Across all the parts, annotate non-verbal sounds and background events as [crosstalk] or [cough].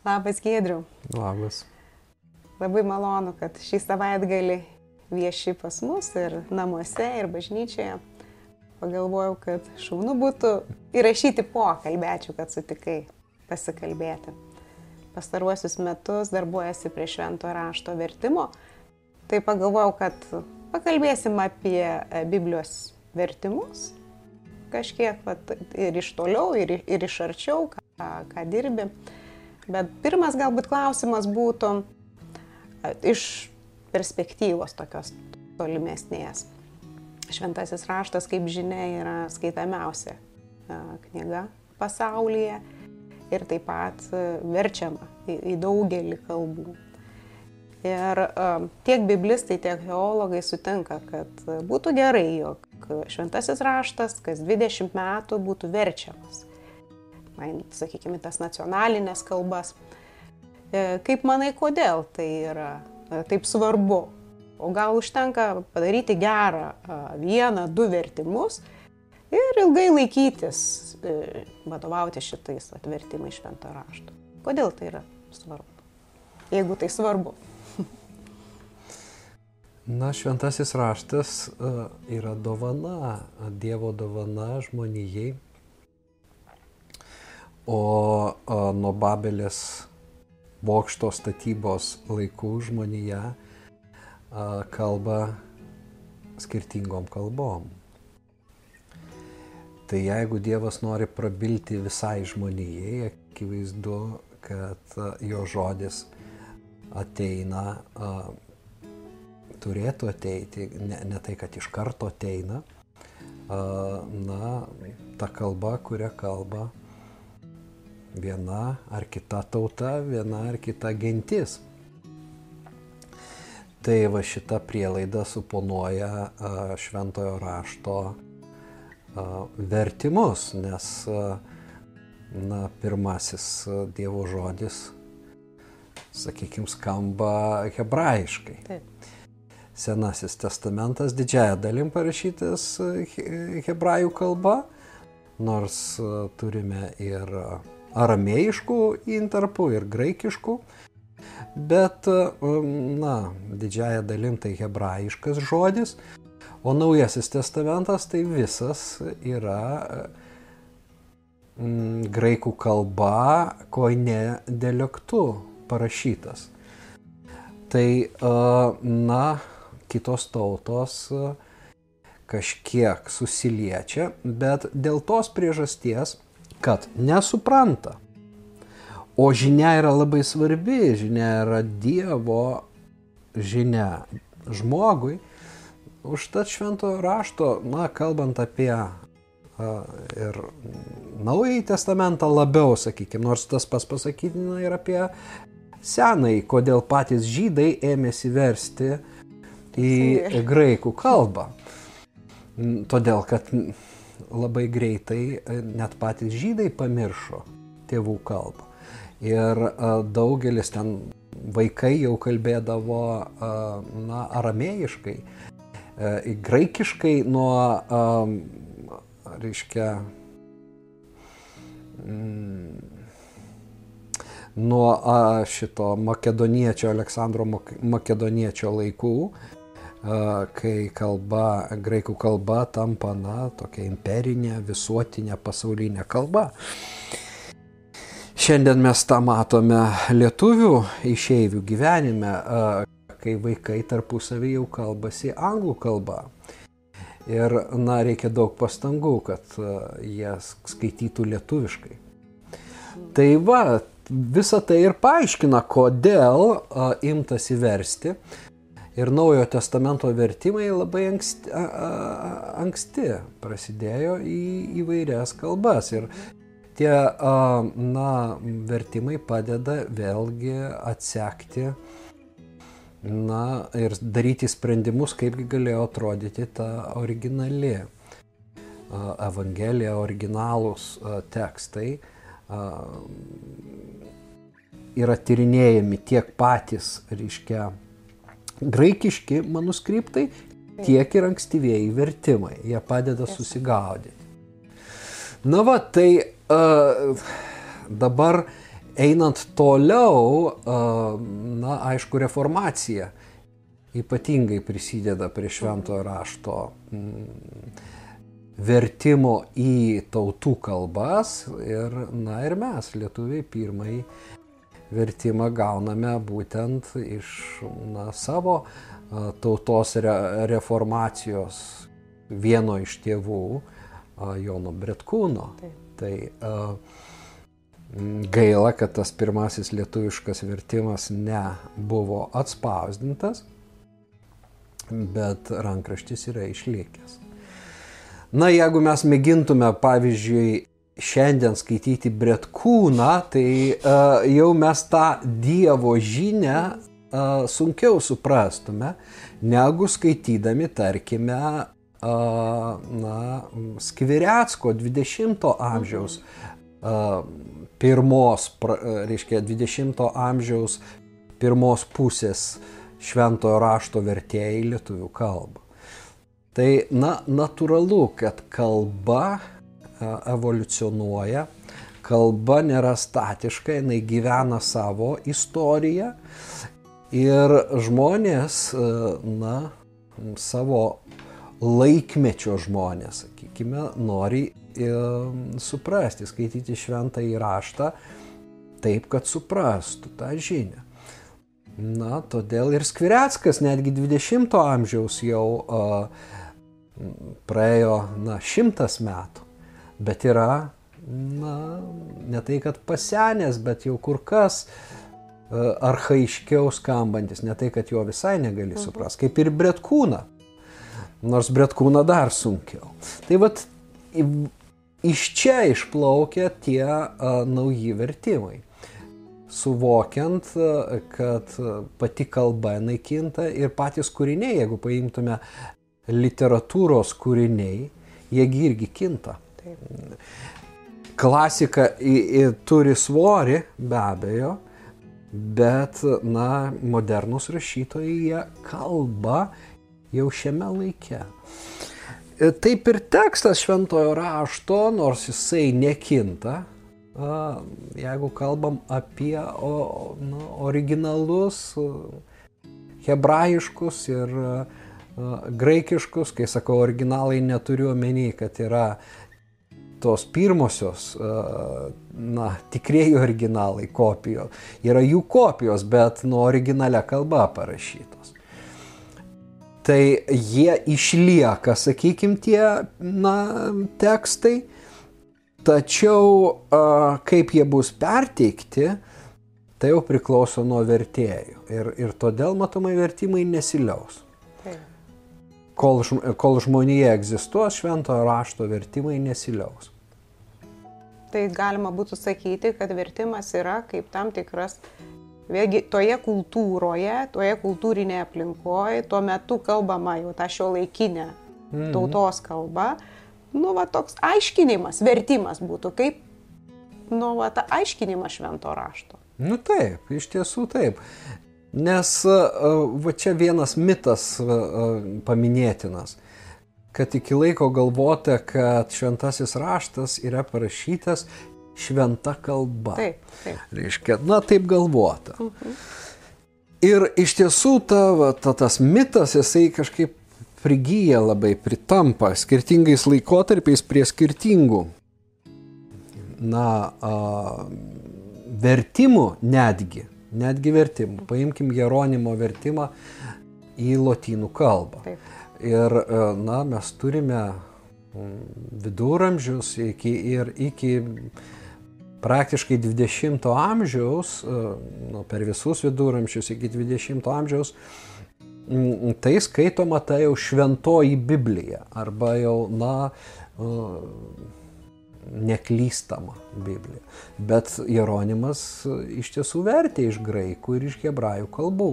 Labas, Gėdriu. Labas. Labai malonu, kad šį savaitgalį vieši pas mus ir namuose, ir bažnyčioje. Pagalvojau, kad šaunu būtų įrašyti pokalbį, ačiū, kad sutikai pasikalbėti. Pastaruosius metus darbuojasi prie švento rašto vertimo, tai pagalvojau, kad pakalbėsim apie e, Biblijos vertimus, kažkiek vat, ir iš toliau, ir, ir iš arčiau, ką, ką dirbi. Bet pirmas galbūt klausimas būtų iš perspektyvos tokios tolimesnės. Šventasis raštas, kaip žinia, yra skaitamiausia knyga pasaulyje ir taip pat verčiama į, į daugelį kalbų. Ir tiek biblistai, tiek teologai sutinka, kad būtų gerai, jog šventasis raštas kas 20 metų būtų verčiamas. Sakykime, tas nacionalinės kalbas. Kaip manai, kodėl tai yra taip svarbu? O gal užtenka padaryti gerą vieną, du vertimus ir ilgai laikytis, e, vadovauti šitais atvertimais šventą raštą. Kodėl tai yra svarbu? Jeigu tai svarbu. [laughs] Na, šventasis raštas yra dovana, Dievo dovana žmonijai. O nuo Babelės bokšto statybos laikų žmonija kalba skirtingom kalbom. Tai jeigu Dievas nori prabilti visai žmonijai, akivaizdu, kad jo žodis ateina, turėtų ateiti, ne, ne tai, kad iš karto ateina, na, ta kalba, kurią kalba viena ar kita tauta, viena ar kita gentis. Tai va šita prielaida suponuoja šventojo rašto vertimus, nes na, pirmasis Dievo žodis, sakykime, skamba hebrajiškai. Taip. Senasis testamentas didžiaja dalim parašytas hebrajų kalba, nors turime ir aramėjiškų intarpų, ir graikiškų. Bet, na, didžiaja dalim tai hebrajiškas žodis, o Naujasis testamentas tai visas yra mm, graikų kalba, koine dialektu parašytas. Tai, na, kitos tautos kažkiek susiliečia, bet dėl tos priežasties, kad nesupranta O žinia yra labai svarbi, žinia yra Dievo žinia žmogui. Užtat švento rašto, na, kalbant apie a, ir Naująjį testamentą labiau, sakykime, nors tas pas pasakytina ir apie senąjį, kodėl patys žydai ėmėsi versti į graikų kalbą. Todėl, kad labai greitai net patys žydai pamiršo tėvų kalbą. Ir daugelis ten vaikai jau kalbėdavo, na, aramėjiškai, e, graikiškai nuo, reiškia, mm, nuo šito makedoniečio, Aleksandro makedoniečio laikų, kai kalba, graikų kalba tampa, na, tokia imperinė, visuotinė, pasaulinė kalba. Šiandien mes tą matome lietuvių išeivių gyvenime, kai vaikai tarpusavį jau kalbasi anglų kalba. Ir, na, reikia daug pastangų, kad jie skaitytų lietuviškai. Tai va, visa tai ir paaiškina, kodėl imtasi versti. Ir Naujojo testamento vertimai labai anksti, a, a, anksti prasidėjo į įvairias kalbas. Ir tie na, vertimai padeda vėlgi atsekti na, ir daryti sprendimus, kaipgi galėjo atrodyti ta originali Evangelija, originalūs tekstai yra tyrinėjami tiek patys, reiškia, graikiški manuskriptai, tiek ir ankstyvieji vertimai. Jie padeda susigaudyti. Na va, tai dabar einant toliau, na, aišku, reformacija ypatingai prisideda prie šventojo rašto mm, vertimo į tautų kalbas ir, na ir mes, lietuviai, pirmąjį vertimą gauname būtent iš na, savo tautos re, reformacijos vieno iš tėvų, Jono Bretkūno. Taip. Tai gaila, kad tas pirmasis lietuviškas vertimas nebuvo atspausdintas, bet rankraštis yra išlikęs. Na, jeigu mes mėgintume, pavyzdžiui, šiandien skaityti Bretkūną, tai uh, jau mes tą Dievo žinę uh, sunkiau suprastume, negu skaitydami, tarkime, uh, na, Skvirecko 20-ojo amžiaus uh, pirmos, pra, reiškia, 20-ojo amžiaus pirmos pusės šventojo rašto vertėjai lietuvių kalbą. Tai, na, natūralu, kad kalba evoliucionuoja, kalba nėra statiška, jinai gyvena savo istoriją. Ir žmonės, na, savo laikmečio žmonės, sakykime, nori suprasti, skaityti šventą įraštą taip, kad suprastų tą žinią. Na, todėl ir Skvireckas netgi 20-ojo amžiaus jau uh, praėjo, na, šimtas metų, bet yra, na, ne tai, kad pasenęs, bet jau kur kas uh, arhaiškiau skambantis, ne tai, kad jo visai negali mhm. suprasti, kaip ir Bretkūną, nors Bretkūną dar sunkiau. Tai vad, iš čia išplaukia tie uh, nauji vertimai suvokiant, kad pati kalba naikinta ir patys kūriniai, jeigu paimtume literatūros kūriniai, jiegi irgi kinta. Taip. Klasika į, į, turi svorį, be abejo, bet, na, modernus rašytojai jie kalba jau šiame laike. Taip ir tekstas šventojo rašto, nors jisai nekinta, jeigu kalbam apie o, nu, originalus, hebrajiškus ir uh, graikiškus, kai sakau originalai neturiu omeny, kad yra tos pirmosios, na, tikrieji originalai kopijos. Yra jų kopijos, bet nuo originalia kalba parašytos. Tai jie išlieka, sakykime, tie, na, tekstai, tačiau kaip jie bus perteikti, tai jau priklauso nuo vertėjų. Ir, ir todėl matomai vertimai nesiliaus kol, kol žmonija egzistuos, šventojo rašto vertimai nesiliaus. Tai galima būtų sakyti, kad vertimas yra kaip tam tikras, vėlgi toje kultūroje, toje kultūrinėje aplinkoje, tuo metu kalbama jau tą šio laikinę mhm. tautos kalbą, nu, va, toks aiškinimas, vertimas būtų, kaip, nu, va, ta aiškinimas švento rašto. Nu taip, iš tiesų taip. Nes va čia vienas mitas paminėtinas, kad iki laiko galvota, kad šventasis raštas yra parašytas šventa kalba. Taip, taip. Reiškia, na taip galvota. Mhm. Ir iš tiesų ta, va, ta, tas mitas, jisai kažkaip prigyja labai, pritampa skirtingais laikotarpiais prie skirtingų, na, a, vertimų netgi netgi vertimų. Paimkim Jeronimo vertimą į lotynų kalbą. Taip. Ir, e, na, mes turime viduramžius iki, ir iki praktiškai 20 amžiaus, e, nu, per visus viduramžius iki 20 amžiaus, tai skaitoma tai jau šventoji Biblija arba jau, na, e, neklystama Biblija. Bet Jeronimas iš tiesų vertė iš graikų ir iš hebrajų kalbų.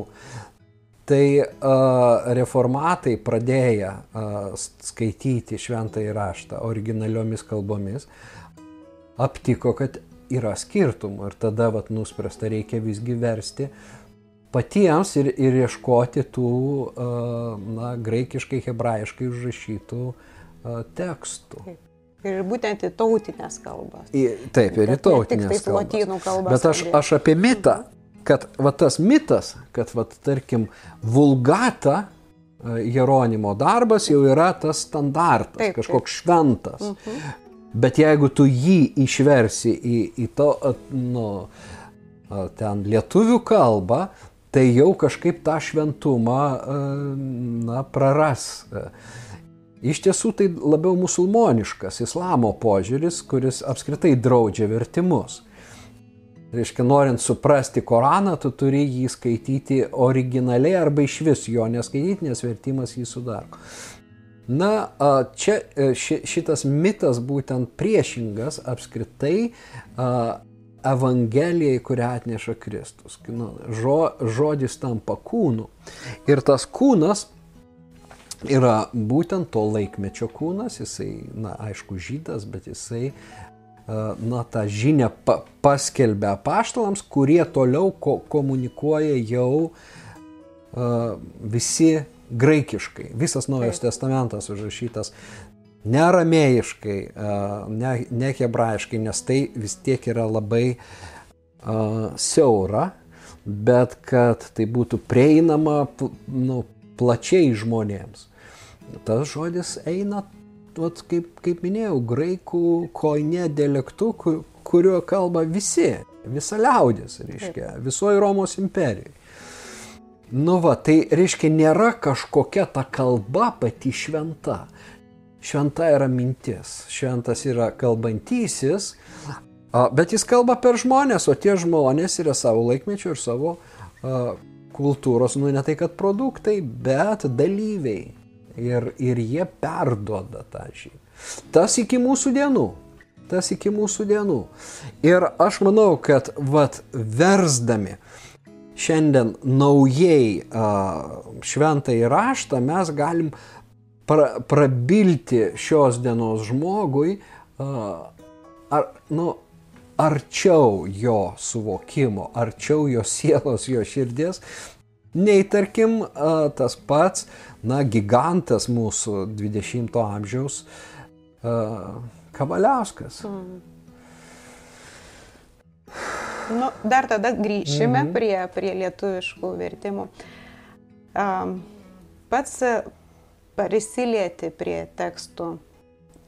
Tai uh, reformatai pradėję uh, skaityti šventąjį raštą originaliomis kalbomis, aptiko, kad yra skirtumų ir tada vat, nuspręsta reikia visgi versti patiems ir, ir ieškoti tų na, graikiškai, hebrajiškai užrašytų tekstų. Taip. Ir būtent į tautinės kalbas. Į, taip, ir į tautinės kalbas. lotynų kalbas. Bet aš, aš apie mitą, kad va tas mitas, kad va tarkim vulgata e, Jeronimo darbas jau yra tas standartas, taip, kažkoks taip. šventas. Mhm. Bet jeigu tu jį išversi į, į to, nu, ten lietuvių kalbą, tai jau kažkaip tą šventumą, na, praras. Iš tiesų tai labiau musulmoniškas islamo požiūris, kuris apskritai draudžia vertimus. Reiškia, norint suprasti Koraną, tu turi jį skaityti originaliai arba iš vis jo neskaityti, nes vertimas jį sudaro. Na, čia e, šitas mitas būtent priešingas apskritai Evangelijai, kurią atneša Kristus. Nu, žo, žodis tampa kūnu. Ir tas kūnas yra būtent to laikmečio kūnas, jisai, na, aišku, žydas, bet jisai na, tą žinią pa, paskelbia paštalams, kurie toliau ko, komunikuoja jau uh, visi graikiškai. Visas Naujas Taip. testamentas užrašytas ne aramėjiškai, uh, ne, ne hebrajiškai, nes tai vis tiek yra labai uh, siaura, bet kad tai būtų prieinama nu, plačiai žmonėms. Tas žodis eina vat, kaip, kaip minėjau, graikų koinė dialektu, kur, kuriuo kalba visi, visa liaudis, reiškia, visoji Romos imperijai. Nu va, tai reiškia, nėra kažkokia ta kalba pati šventa. Šventa yra mintis, šventas yra kalbantysis, bet jis kalba per žmonės, o tie žmonės yra savo laikmečio ir savo uh, kultūros, nu ne tai kad produktai, bet dalyviai ir, ir jie perduoda tą žinią. Tas iki mūsų dienų. Tas iki mūsų dienų. Ir aš manau, kad vat versdami šiandien naujai uh, šventai raštą mes galim pra, prabilti šios dienos žmogui ar, nu, arčiau jo suvokimo, arčiau jo sielos, jo širdies, nei tarkim tas pats na, gigantas mūsų 20-ojo amžiaus Kavaliauskas. Mm. Nu, dar tada grįšime mm -hmm. prie, prie lietuviškų vertimų. Um, pats prisilieti prie tekstų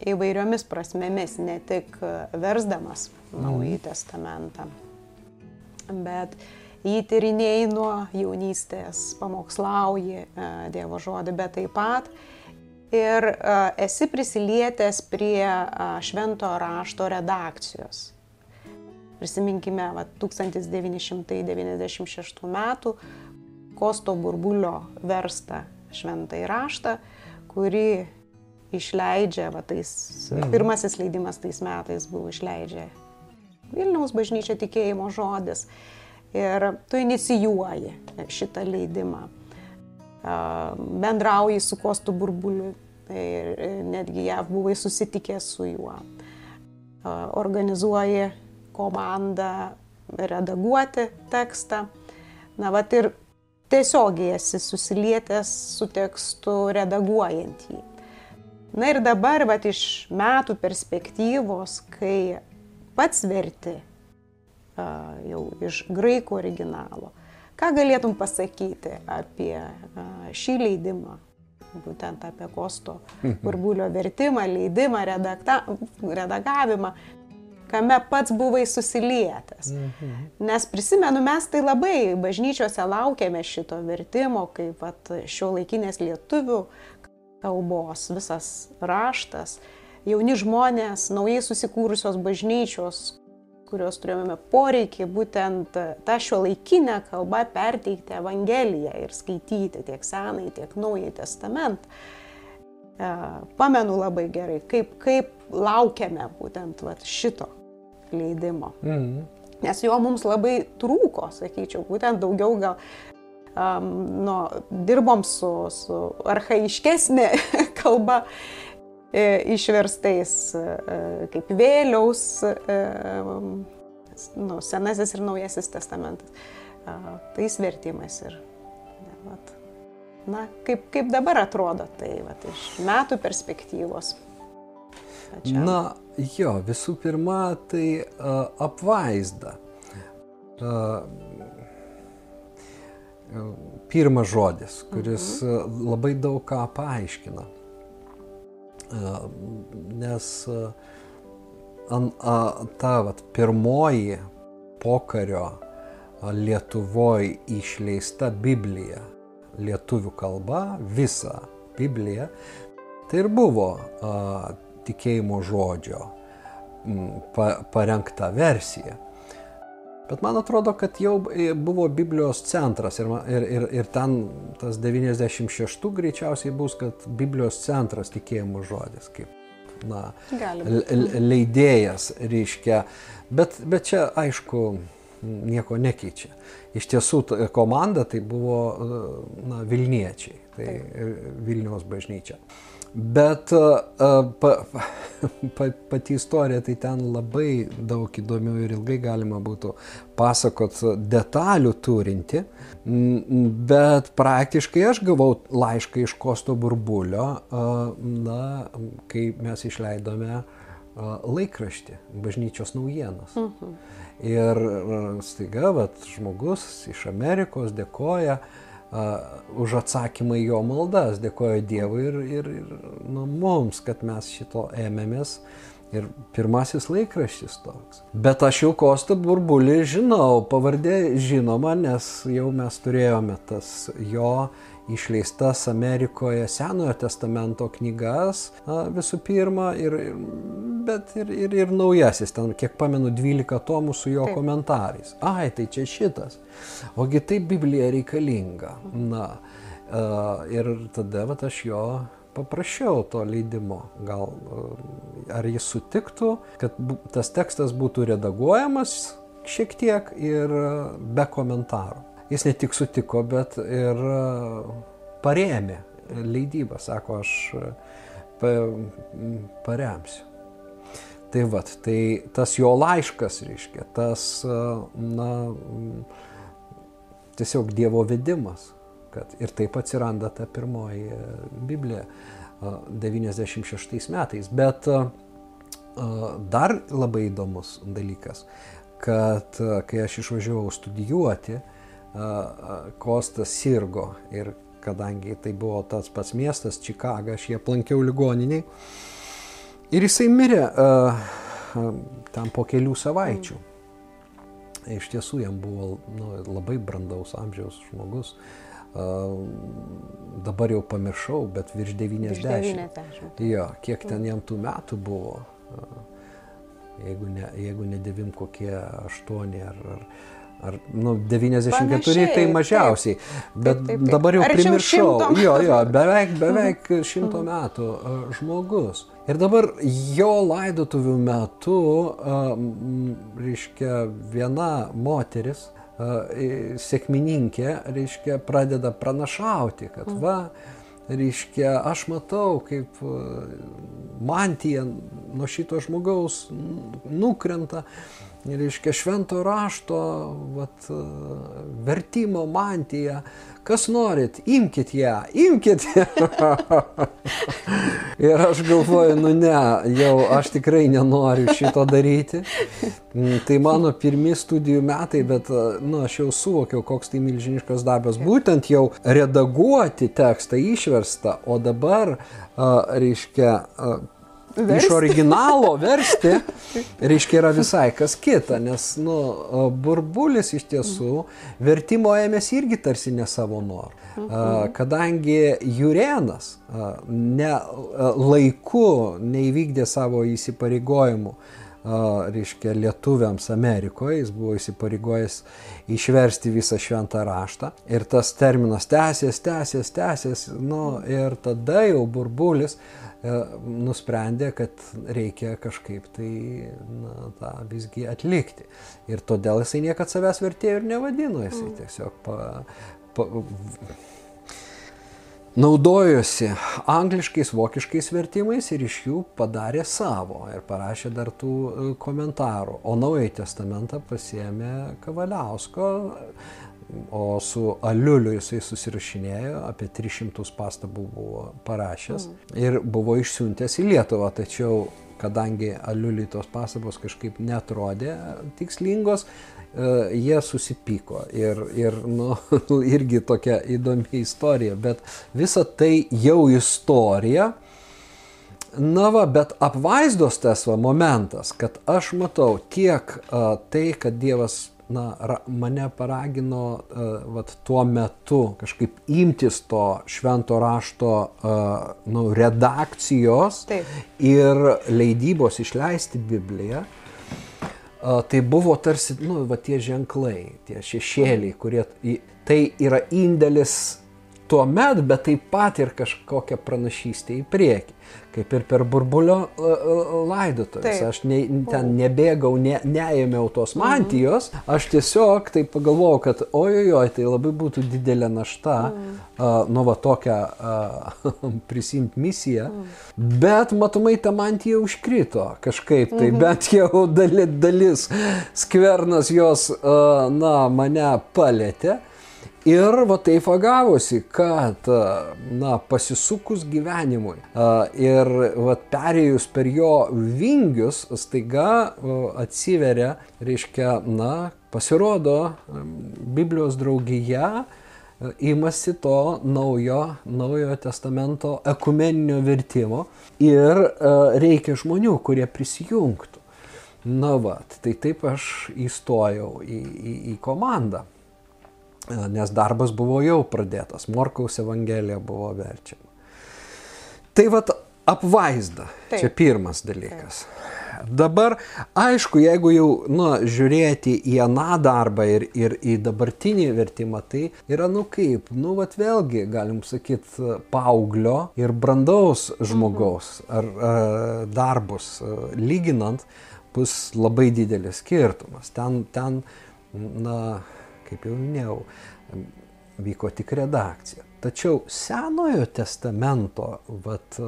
įvairiomis prasmėmis, ne tik versdamas. Naująjį Testamentą, bet jį tyrinėjai nuo jaunystės, pamokslauji e, Dievo žodį, bet taip pat ir e, esi prisilietęs prie e, švento rašto redakcijos. Prisiminkime, va, 1996 metų Kosto Burbulio verstą šventąjį raštą, kurį išleidžia, va, tais, pirmasis leidimas tais metais buvo išleidžia Vilniaus bažnyčia tikėjimo žodis ir tu inicijuoji šitą leidimą. Bendrauji su Kostu Burbuliu ir netgi jav buvai susitikęs su juo. Organizuoji komandą redaguoti tekstą. Na, va ir tiesiogiai esi susilietęs su tekstu redaguojant jį. Na ir dabar, va, iš metų perspektyvos, kai pats verti jau iš graikų originalo. Ką galėtum pasakyti apie šį leidimą, būtent apie Kosto mhm. burbulio vertimą, leidimą, redakta, redagavimą, kame pats buvai susilietęs. Mhm. Nes prisimenu, mes tai labai bažnyčiose laukiame šito vertimo, kaip šio laikinės lietuvių kalbos visas raštas. Jauni žmonės, naujai susikūrusios bažnyčios, kurios turėjome poreikį būtent tą šio laikinę kalbą perteikti Evangeliją ir skaityti tiek Senąjį, tiek Naująjį Testamentą. E, pamenu labai gerai, kaip, kaip laukiame būtent vat, šito leidimo. Mhm. Nes jo mums labai trūko, sakyčiau, būtent daugiau gal um, nu, dirbom su, su arhaiškesnė [laughs] kalba išverstais e, kaip vėliaus, e, nu, senasis ir naujasis testamentas. Tais vertimais ir, vat, na, kaip, kaip dabar atrodo tai vat, iš metų perspektyvos. Pačiam. Na, jo, visų pirma, tai uh, apvaizda. Uh, pirmas žodis, kuris mhm. labai daug ką paaiškina. Uh, nes uh, an, uh, ta vat, pirmoji pokario Lietuvoje išleista Biblija lietuvių kalba, visą Bibliją, tai ir buvo a, tikėjimo žodžio m, pa, parengta versija. Bet man atrodo, kad jau buvo Biblijos centras ir, ir, ir, ir ten tas 96 greičiausiai bus, kad Biblijos centras tikėjimo žodis, kaip na, leidėjas reiškia. Bet, bet čia aišku nieko nekeičia. Iš tiesų komanda tai buvo na, Vilniečiai, tai Taip. Vilniaus bažnyčia. Bet pa, [laughs] pa, pati istorija, tai ten labai daug įdomių ir ilgai galima būtų pasakot detalių turinti, bet praktiškai aš gavau laišką iš Kosto Burbulio, na, kai mes išleidome laikraštį, bažnyčios naujienas. Mhm. Ir staiga, vat, žmogus iš Amerikos dėkoja uh, už atsakymą į jo maldas, dėkoja Dievui ir, ir, ir nu, mums, kad mes šito ėmėmės. Ir pirmasis laikraštis toks. Bet aš jau Kostą burbulį žinau, pavardė žinoma, nes jau mes turėjome tas jo išleistas Amerikoje Senojo testamento knygas visų pirma, ir, bet ir, ir, ir naujasis, ten, kiek pamenu, 12 tomų su jo Taip. komentarais. Ai, tai čia šitas. Ogi tai Biblija reikalinga. Na, ir tada vat, aš jo paprašiau to leidimo. Gal ar jis sutiktų, kad tas tekstas būtų redaguojamas šiek tiek ir be komentarų jis ne tik sutiko, bet ir e, parėmė leidybą, sako, aš e, paremsiu. Tai vad, tai tas jo laiškas, reiškia, tas, e, na, tiesiog Dievo vedimas, kad ir taip atsiranda ta pirmoji Biblija 96 metais. Bet dar labai įdomus dalykas, kad kai aš išvažiavau studijuoti, Kostas sirgo ir kadangi tai buvo tas pats miestas, Čikaga, aš jį aplankiau ligoniniai. Ir jisai mirė tam po kelių savaičių. Iš tiesų jam buvo nu, labai brandaus amžiaus žmogus. Uh, dabar jau pamiršau, bet virš 90. Virš 90. Jo, kiek ten jam tų metų buvo. Uh, jeigu ne, jeigu ne devim kokie aštuoni ar, ar, Ar, nu, 94 Panašiai, tai mažiausiai. Taip, bet taip, taip, taip. dabar jau Arčiau primiršau. Jo, jo, beveik, beveik šimto metų žmogus. Ir dabar jo laidotuvių metu, reiškia, viena moteris, sėkmininkė, reiškia, pradeda pranašauti, kad va, reiškia, aš matau, kaip mantija nuo šito žmogaus nukrenta reiškia švento rašto vat, vertimo mantija. Kas norit, imkite ją, imkite ją. [laughs] ir aš galvoju, nu ne, jau aš tikrai nenoriu šito daryti. Tai mano pirmi studijų metai, bet nu, aš jau suvokiau, koks tai milžiniškas darbas. Būtent jau redaguoti tekstą išverstą, o dabar, reiškia, versti. iš originalo versti, [laughs] reiškia, yra visai kas kita, nes, nu, burbulis iš tiesų vertimo ėmėsi irgi tarsi ne savo norų. Mhm. Kadangi Jurienas ne, laiku neįvykdė savo įsipareigojimų, reiškia, lietuviams Amerikoje, jis buvo įsipareigojęs išversti visą šventą raštą ir tas terminas tęsės, tęsės, tęsės, nu, ir tada jau burbulis E, nusprendė, kad reikia kažkaip tai na, tą visgi atlikti. Ir todėl jisai niekad savęs vertėjų ir nevadino, jisai mm. tiesiog pa, pa, naudojosi angliškais, vokiškais vertimais ir iš jų padarė savo ir parašė dar tų e, komentarų. O Naująjį testamentą pasiemė Kavaliausko o su Aliuliu jisai susirašinėjo, apie 300 pastabų buvo parašęs mm. ir buvo išsiuntęs į Lietuvą, tačiau kadangi Aliuliui tos pastabos kažkaip netrodė tikslingos, jie susipyko. Ir, ir nu, [laughs] irgi tokia įdomi istorija, bet visa tai jau istorija. Na va, bet apvaizdos tas va momentas, kad aš matau tiek a, tai, kad Dievas na, ra, mane paragino uh, vat, tuo metu kažkaip imtis to švento rašto uh, nu, redakcijos Taip. ir leidybos išleisti Bibliją. Tai buvo tarsi, nu, va tie ženklai, tie šešėliai, kurie, tai yra indėlis tuo met, bet taip pat ir kažkokia pranašystė į priekį kaip ir per burbulio e, e, laidotuvės. Aš ne, ten nebėgau, ne, neėmiau tos mhm. mantijos, aš tiesiog tai pagalvojau, kad ojojoj, tai labai būtų didelė našta, mhm. uh, nu va tokią uh, [laughs] prisimti misiją, mhm. bet matomai ta mantija užkrito kažkaip, tai mhm. bent jau dalis, dalis skvernas jos, uh, na, mane palėtė. Ir va taip gavosi, kad, na, pasisukus gyvenimui ir va perėjus per jo vingius, staiga atsiveria, reiškia, na, pasirodo, Biblijos draugija imasi to naujo, naujojo testamento ekumeninio vertimo ir reikia žmonių, kurie prisijungtų. Na va, tai taip aš įstojau į, į, į komandą nes darbas buvo jau pradėtas, Morkaus Evangelija buvo verčiama. Tai vad apvaizda, Taip. čia pirmas dalykas. Taip. Dabar, aišku, jeigu jau nu, žiūrėti į aną darbą ir, ir į dabartinį vertimą, tai yra, nu kaip, nu, vat vėlgi, galim sakyti, paauglio ir brandaus žmogaus mhm. ar, ar darbus lyginant, bus labai didelis skirtumas. Ten, ten na, kaip jau minėjau, vyko tik redakcija. Tačiau Senojo testamento, vat,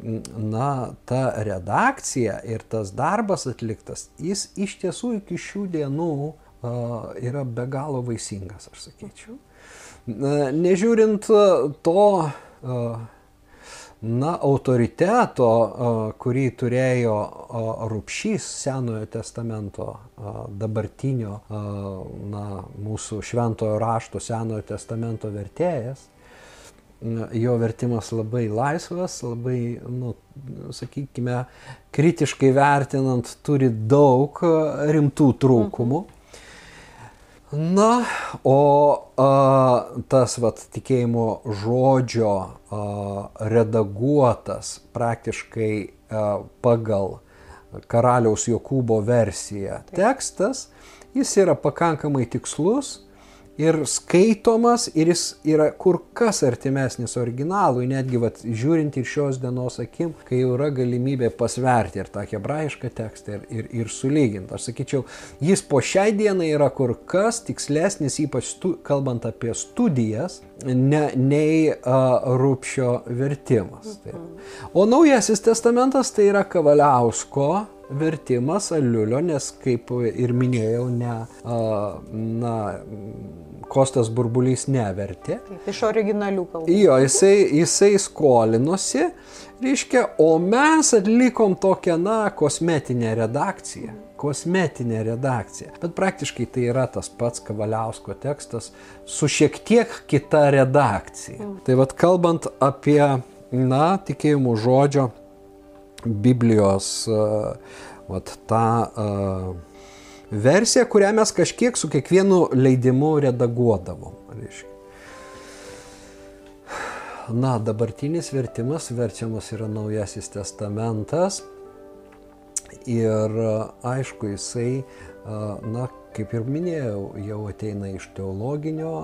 na, ta redakcija ir tas darbas atliktas, jis iš tiesų iki šių dienų yra be galo vaisingas, aš sakyčiau. Nežiūrint to, na, autoriteto, kurį turėjo Rupšys Senojo testamento dabartinio, na, mūsų šventojo rašto Senojo testamento vertėjas. Jo vertimas labai laisvas, labai, nu, sakykime, kritiškai vertinant, turi daug rimtų trūkumų. Mhm. Na, o a, tas vat, tikėjimo žodžio a, redaguotas praktiškai a, pagal karaliaus Jokūbo versiją tekstas, jis yra pakankamai tikslus, ir skaitomas, ir jis yra kur kas artimesnis originalui, netgi vat, žiūrint ir šios dienos akim, kai jau yra galimybė pasverti ir tą hebrajišką tekstą ir, ir, ir sulyginti. Aš sakyčiau, jis po šiai dienai yra kur kas tikslesnis, ypač stu, kalbant apie studijas, ne, nei uh, rūpšio vertimas. Tai. O naujasis testamentas tai yra Kavaliausko vertimas Aliulio, nes kaip ir minėjau, ne, uh, na, Kostas Burbulys nevertė. Iš originalių kalbų. Jo, jisai, jisai skolinosi, reiškia, o mes atlikom tokią, na, kosmetinę redakciją. Kosmetinė redakcija. Bet praktiškai tai yra tas pats Kavaliausko tekstas su šiek tiek kita redakcija. Mm. Tai vad kalbant apie, na, tikėjimų žodžio Biblijos, uh, vat tą uh, versiją, kurią mes kažkiek su kiekvienu leidimu redaguodavom. Reiškia. Na, dabartinis vertimas verčiamas yra Naujasis testamentas ir aišku, jisai, na, kaip ir minėjau, jau ateina iš teologinio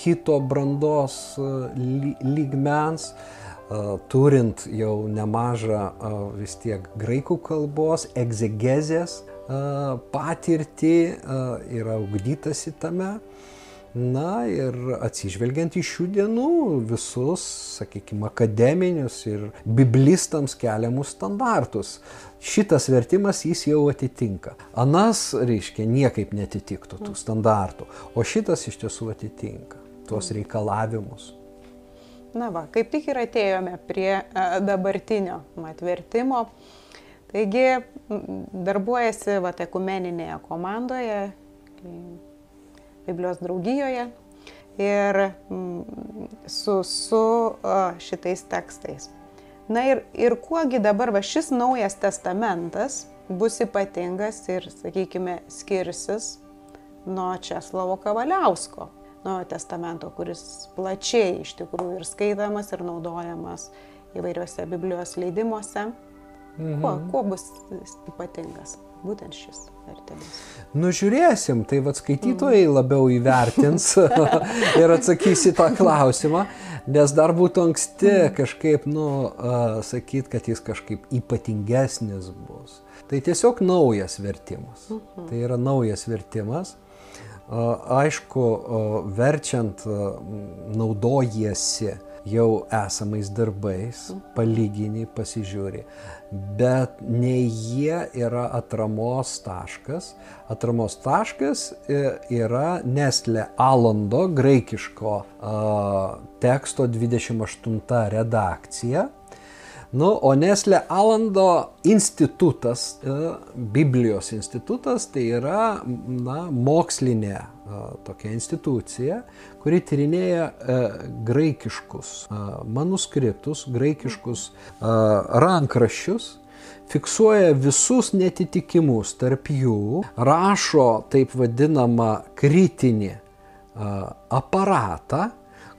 kito brandos lygmens, turint jau nemažą vis tiek graikų kalbos, egzegezės patirtį, yra ugdytasi tame. Na ir atsižvelgiant į šių dienų visus, sakykime, akademinius ir biblistams keliamus standartus. Šitas vertimas jis jau atitinka. Anas, reiškia, niekaip netitiktų tų standartų, o šitas iš tiesų atitinka tuos reikalavimus. Na va, kaip tik ir atėjome prie dabartinio atvertimo. Taigi darbuojasi va, ekumeninėje komandoje, Biblijos draugijoje ir su, su šitais tekstais. Na ir, ir kuogi dabar va, šis naujas testamentas bus ypatingas ir, sakykime, skirsis nuo Česlovo Kavaliausko Naujojo testamento, kuris plačiai iš tikrųjų ir skaitamas, ir naudojamas įvairiuose Biblijos leidimuose. Mhm. Kuo, kuo bus ypatingas būtent šis vertimas? Nužiūrėsim, tai vad skaitytojai mhm. labiau įvertins [laughs] ir atsakys į tą klausimą, nes dar būtų anksti mhm. kažkaip, nu, sakyt, kad jis kažkaip ypatingesnis bus. Tai tiesiog naujas vertimas. Mhm. Tai yra naujas vertimas. Aišku, verčiant naudojiesi jau esamais darbais, palygini, pasižiūri, bet ne jie yra atramos taškas. Atramos taškas e, yra Nestle Alando graikiško teksto 28 redakcija Nu, o Nesle Alando institutas, e, Biblijos institutas, tai yra na, mokslinė tokia institucija, kuri tyrinėja e, graikiškus manuskriptus, graikiškus rankraščius, fiksuoja visus netitikimus tarp jų, rašo taip vadinamą kritinį aparatą,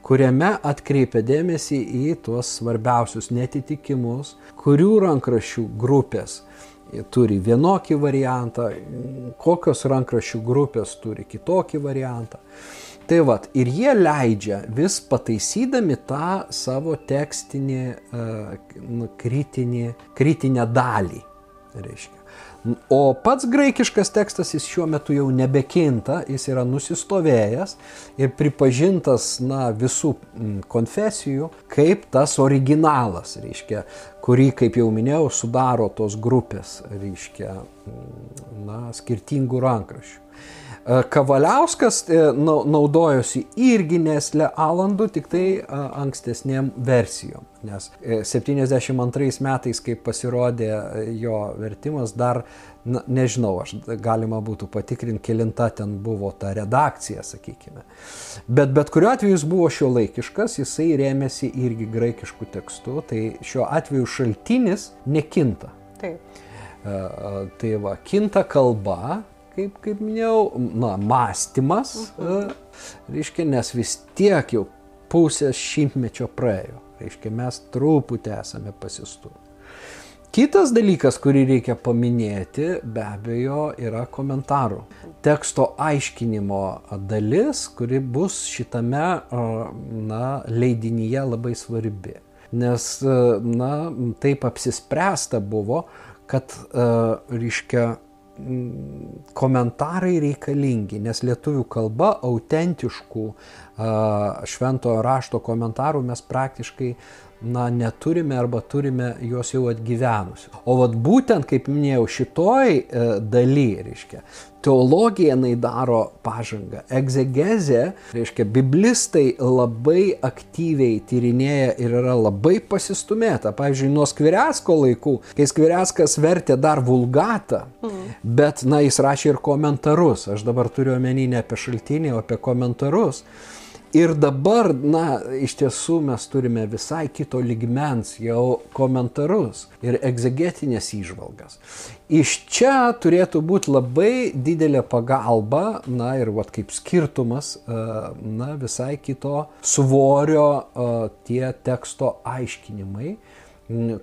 kuriame atkreipia dėmesį į tuos svarbiausius netitikimus, kurių rankraščių grupės turi vienokį variantą, kokios rankraščių grupės turi kitokį variantą. Tai vad, ir jie leidžia vis pataisydami tą savo tekstinį, uh, kritinį, kritinę dalį. Reiškia. O pats graikiškas tekstas jis šiuo metu jau nebekinta, jis yra nusistovėjęs ir pripažintas na, visų konfesijų kaip tas originalas, reiškia, kurį, kaip jau minėjau, sudaro tos grupės, reiškia, na, skirtingų rankraščių. E, Kavaliauskas e, naudojosi irgi Nesle Alandu, tik tai e, ankstesnėm versijom. Nes 72 metais, kai pasirodė jo vertimas, dar, na, nežinau, aš galima būtų patikrinti, kilinta ten buvo ta redakcija, sakykime. Bet bet kuriuo atveju jis buvo šio laikiškas, jisai rėmėsi irgi graikiškų tekstų, tai šiuo atveju šaltinis nekinta. Taip. Tai va, kinta kalba, kaip, kaip minėjau, na, mąstymas, mhm. reiškia, nes vis tiek jau pusės šimtmečio praėjo, reiškia, mes truputį esame pasistumę. Kitas dalykas, kurį reikia paminėti, be abejo, yra komentarų. Teksto aiškinimo dalis, kuri bus šitame na, leidinyje labai svarbi. Nes, na, taip apsispręsta buvo, kad, reiškia, komentarai reikalingi, nes lietuvių kalba autentiškų šventojo rašto komentarų mes praktiškai na, neturime arba turime juos jau atgyvenusius. O vat būtent, kaip minėjau, šitoj e, daly, reiškia, teologija jinai daro pažangą. Egzegezė, reiškia, biblistai labai aktyviai tyrinėja ir yra labai pasistumėta. Pavyzdžiui, nuo Skviresko laikų, kai Skvireskas vertė dar vulgatą, mm. bet, na, jis rašė ir komentarus. Aš dabar turiu omeny ne apie šaltinį, o apie komentarus. Ir dabar, na, iš tiesų mes turime visai kito ligmens jau komentarus ir egzegetinės įžvalgas. Iš čia turėtų būti labai didelė pagalba, na ir vat kaip skirtumas, e, na, visai kito svorio e, tie teksto aiškinimai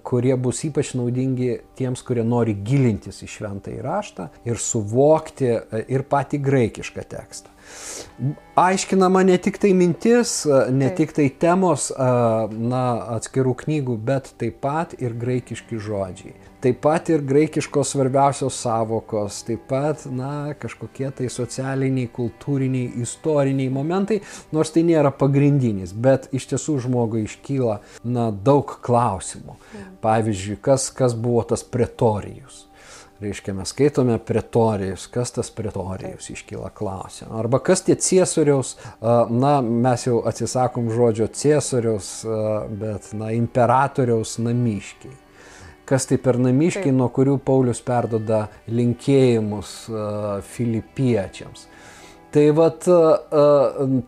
kurie bus ypač naudingi tiems, kurie nori gilintis į šventą įraštą ir suvokti e, ir patį graikišką tekstą. Aiškinama ne tik tai mintis, ne tik tai temos na, atskirų knygų, bet taip pat ir graikiški žodžiai. Taip pat ir graikiškos svarbiausios savokos, taip pat, na, kažkokie tai socialiniai, kultūriniai, istoriniai momentai, nors tai nėra pagrindinis, bet iš tiesų žmogui iškyla, na, daug klausimų. Pavyzdžiui, kas, kas buvo tas pretorijus Reiškia, mes skaitome pretorijus, kas tas pretorijus iškyla klausimą. Arba kas tie ciesoriaus, na, mes jau atsisakom žodžio ciesoriaus, bet, na, imperatoriaus namiškiai. Kas tai per namiškiai, Taip. nuo kurių Paulius perdoda linkėjimus filipiečiams. Tai vat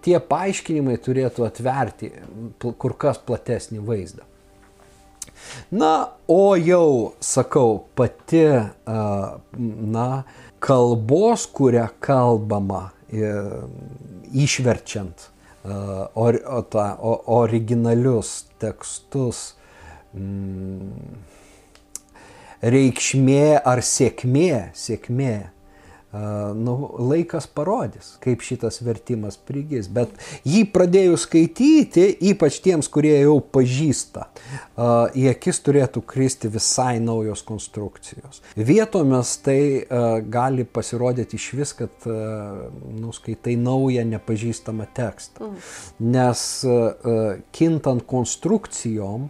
tie paaiškinimai turėtų atverti kur kas platesnį vaizdą. Na, o jau, sakau, pati, na, kalbos, kurią kalbama, išverčiant or, o, ta, o, originalius tekstus, mm, reikšmė ar sėkmė, sėkmė nu, laikas parodys, kaip šitas vertimas prigis. Bet jį pradėjus skaityti, ypač tiems, kurie jau pažįsta, į akis turėtų kristi visai naujos konstrukcijos. Vietomis tai gali pasirodyti iš vis, kad nuskaitai naują nepažįstamą tekstą. Mm. Nes kintant konstrukcijom,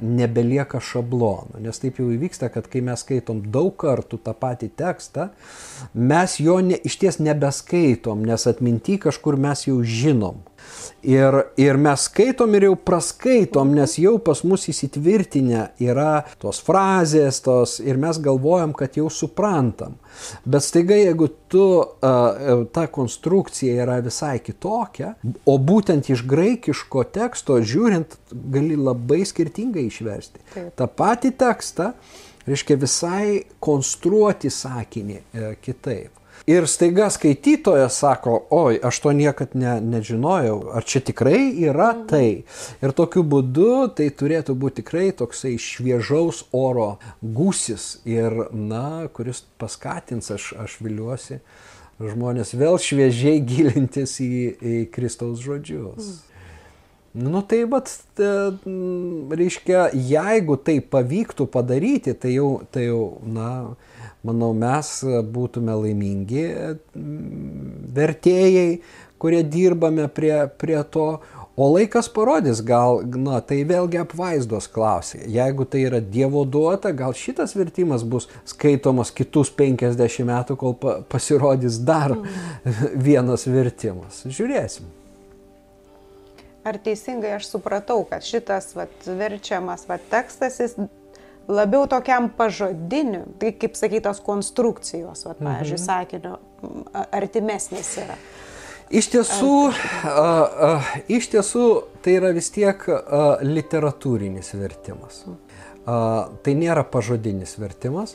nebelieka šablono. Nes taip jau įvyksta, kad kai mes skaitom daug kartų tą patį tekstą, mes jo ne, iš ties nebeskaitom, nes atminti kažkur mes jau žinom. Ir, ir mes skaitom ir jau praskaitom, nes jau pas mus įsitvirtinę yra tos frazės, tos, ir mes galvojam, kad jau suprantam. Bet staiga, jeigu tu, ta konstrukcija yra visai kitokia, o būtent iš graikiško teksto žiūrint, gali labai skirtingai išversti. Taip. Ta pati tekstą, reiškia visai konstruoti sakinį e, kitaip. Ir staiga skaitytojas sako, oi, aš to niekad ne, nežinojau, ar čia tikrai yra mhm. tai. Ir tokiu būdu tai turėtų būti tikrai toksai šviežaus oro gusis ir, na, kuris paskatins, aš, aš viliuosi, žmonės vėl šviežiai [laughs] gilintis į, į Kristaus žodžius. Mm. Nu tai vat, reiškia, jeigu tai pavyktų padaryti, tai jau, tai jau na, manau, mes būtume laimingi vertėjai, kurie dirbame prie, prie to. O laikas parodys, gal, na, tai vėlgi apvaizdos klausė. Jeigu tai yra Dievo duota, gal šitas vertimas bus skaitomas kitus 50 metų, kol pa, pasirodys dar mm. [laughs] vienas vertimas. Žiūrėsim. Ar teisingai aš supratau, kad šitas vat, verčiamas vat, tekstas, jis labiau tokiam pažodiniu, tai kaip sakytos konstrukcijos, vat, pavyzdžiui, mhm. sakinio, artimesnis yra. Iš tiesų, a, a, iš tiesų tai yra vis tiek a, literatūrinis vertimas. A, tai nėra pažodinis vertimas.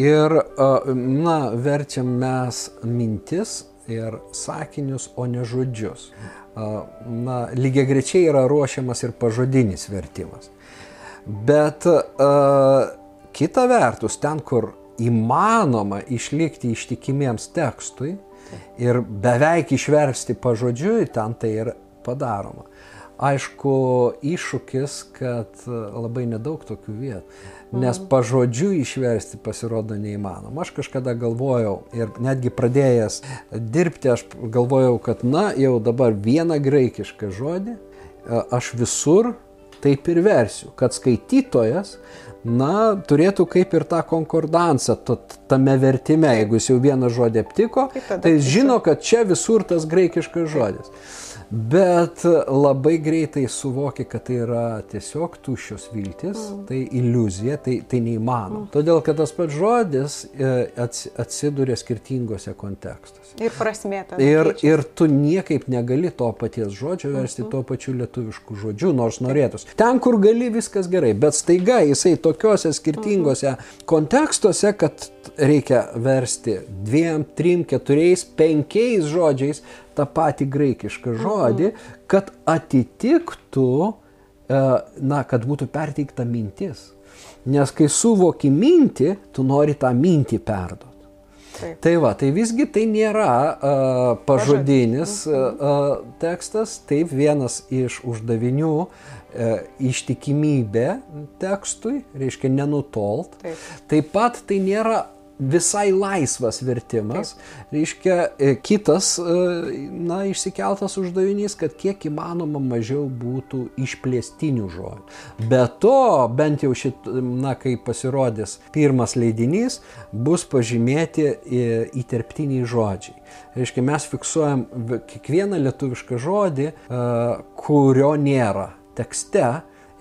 Ir, a, na, verčiam mes mintis ir sakinius, o ne žodžius. A, na, lygiai grečiai yra ruošiamas ir pažodinis vertimas. Bet uh, kita vertus, ten, kur įmanoma išlikti ištikimiems tekstui ir beveik išversti pažodžiui, ten tai ir padaroma. Aišku, iššūkis, kad labai nedaug tokių vietų, nes mhm. pažodžiu išversti pasirodo neįmanoma. Aš kažkada galvojau ir netgi pradėjęs dirbti, aš galvojau, kad na, jau dabar vieną graikišką žodį aš visur taip ir versiu, kad skaitytojas, na, turėtų kaip ir tą konkordansą tame vertime, jeigu jis jau vieną žodį aptiko, tai jis žino, kad čia visur tas graikiškas žodis. Bet labai greitai suvoki, kad tai yra tiesiog tuščios viltis, mm. tai iliuzija, tai, tai neįmanoma. Mm. Todėl, kad tas pats žodis e, atsiduria skirtingose kontekstuose. Ir prasmė tada. Ir, keičia. ir tu niekaip negali to paties žodžio versti mm tuo pačiu lietuviškų žodžiu, nors norėtus. Ten, kur gali, viskas gerai, bet staiga jisai tokiuose skirtingose mm kontekstuose, kad reikia versti dviem, trim, keturiais, penkiais žodžiais tą patį graikišką žodį, mhm. kad atitiktų, e, na, kad būtų perteikta mintis. Nes kai suvoki mintį, tu nori tą mintį perduoti. Taip. Tai va, tai visgi tai nėra uh, pažodinis uh, tekstas, taip vienas iš uždavinių uh, ištikimybė tekstui, reiškia nenutolt. Taip. taip pat tai nėra visai laisvas vertimas, Taip. reiškia e, kitas, e, na, išsikeltas uždavinys, kad kiek įmanoma mažiau būtų išplėstinių žodžių. Be to, bent jau šit, na, kai pasirodys pirmas leidinys, bus pažymėti e, įterptiniai žodžiai. Reiškia, mes fiksuojam kiekvieną lietuvišką žodį, kurio nėra tekste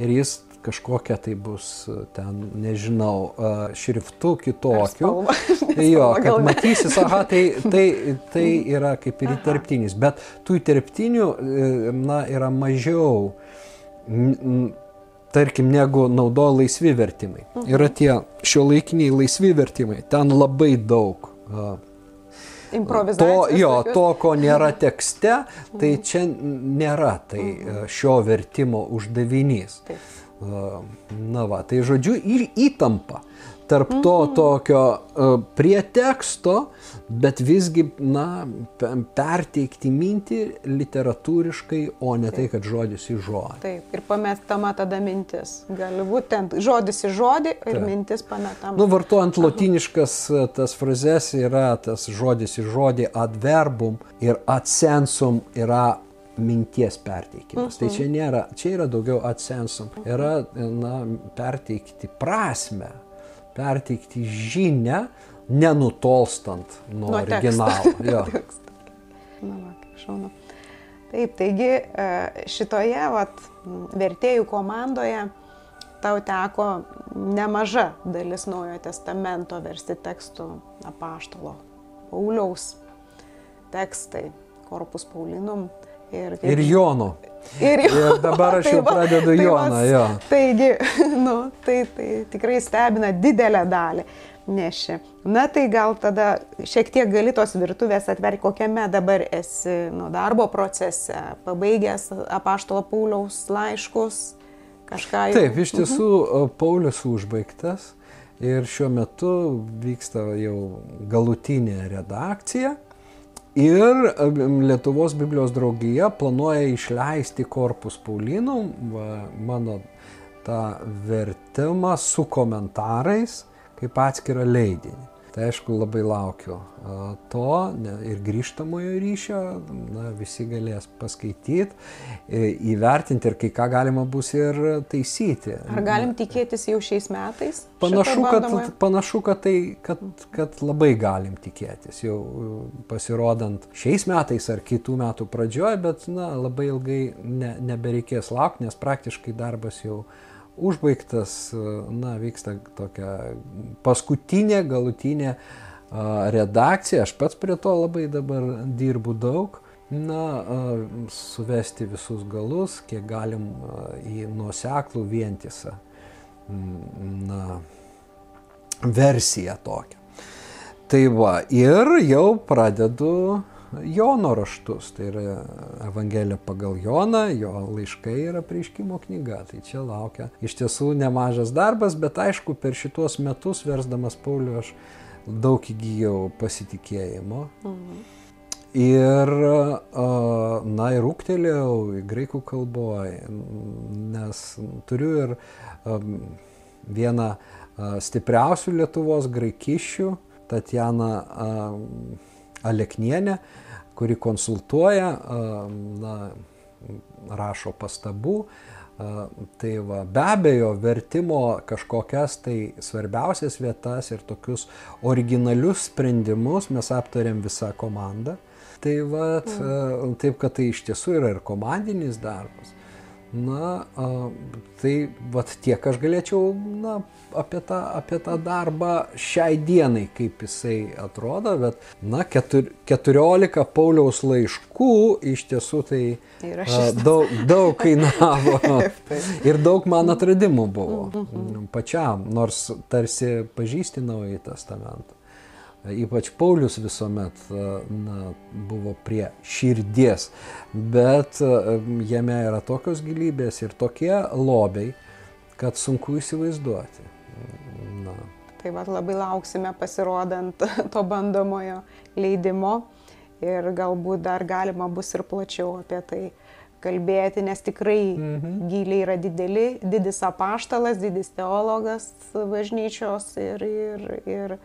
ir jis kažkokia tai bus ten, nežinau, šriftu kitokiu. [laughs] jo, kad matysis, aha, tai, tai, tai [laughs] yra kaip ir įterptinis, bet tų įterptinių, e, na, yra mažiau, tarkim, negu naudoja laisvi vertimai. Mhm. Yra tie šio laikiniai laisvi vertimai, ten labai daug. To, jo, to, ko nėra [laughs] tekste, tai mhm. čia nėra tai mhm. šio vertimo uždavinys. Taip. Na va, tai žodžiu ir įtampa tarp to tokio uh, prie teksto, bet visgi, na, perteikti mintį literatūriškai, o ne tai, kad žodis į žodį. Taip, ir pametama tada mintis. Gali būti ten žodis į žodį ir Taip. mintis pametama. Nu, vartojant lotiniškas tas frazes yra tas žodis į žodį adverbum ir adsensum yra minties perteikimas. Uh -huh. Tai čia nėra, čia yra daugiau atsensum. Yra, na, perteikti prasme, perteikti žinę, nenutolstant nuo, nuo originalo. [laughs] Na, va, kaip šaunu. Taip, taigi e, šitoje vat, vertėjų komandoje tau teko nemaža dalis Naujojo testamento versti tekstų apaštalo Pauliaus tekstai, korpus Paulinum Ir, ir Jono. Ir, jo, ir dabar aš tai jau pradedu tai Joną, tai jo. Taigi, [laughs] nu, tai, tai tikrai stebina didelę dalį neši. Na tai gal tada šiek tiek gali tos virtuvės atverti, kokiame dabar esi nu, darbo procese, pabaigęs apaštalo Pauliaus laiškus, kažką jau. Taip, iš tiesų mhm. Paulius užbaigtas ir šiuo metu vyksta jau galutinė redakcija. Ir Lietuvos Biblijos draugija planuoja išleisti korpus Paulinų, mano tą vertimą su komentarais kaip atskirą leidinį. Tai aišku, labai laukiu to ir grįžtamojo ryšio, na, visi galės paskaityti, įvertinti ir kai ką galima bus ir taisyti. Ar galim tikėtis jau šiais metais? Panašu, kad, panašu kad, tai, kad, kad labai galim tikėtis, jau pasirodant šiais metais ar kitų metų pradžioje, bet na, labai ilgai ne, nebereikės laukti, nes praktiškai darbas jau užbaigtas, na, vyksta tokia paskutinė, galutinė redakcija, aš pats prie to labai dabar dirbu daug, na, suvesti visus galus, kiek galim į nuoseklų vientisą, na, versiją tokią. Tai va, ir jau pradedu Jono raštus, tai yra Evangelija pagal Joną, jo laiškai yra prieškimo knyga, tai čia laukia iš tiesų nemažas darbas, bet aišku, per šituos metus versdamas Paulių aš daug įgyjau pasitikėjimo. Mhm. Ir, na, ir ūktelėjau į graikų kalboje, nes turiu ir vieną stipriausių Lietuvos graikišių, Tatjana Aleknienė, kuri konsultuoja, na, rašo pastabų. Tai va, be abejo, vertimo kažkokias tai svarbiausias vietas ir tokius originalius sprendimus mes aptarėm visą komandą. Tai va, mm. taip, kad tai iš tiesų yra ir komandinis darbas. Na, tai vat tiek aš galėčiau na, apie, tą, apie tą darbą šiai dienai, kaip jisai atrodo, bet, na, ketur, 14 Pauliaus laiškų iš tiesų tai a, daug, daug [laughs] kainavo ir daug man atradimų buvo mhm. pačiam, nors tarsi pažįsti naująjį testamentą. Ypač Paulius visuomet na, buvo prie širdies, bet jame yra tokios gilybės ir tokie lobiai, kad sunku įsivaizduoti. Na. Tai vad labai lauksime pasirodant [laughs] to bandomojo leidimo ir galbūt dar galima bus ir plačiau apie tai kalbėti, nes tikrai mhm. giliai yra dideli, didis apaštalas, didis teologas bažnyčios ir, ir, ir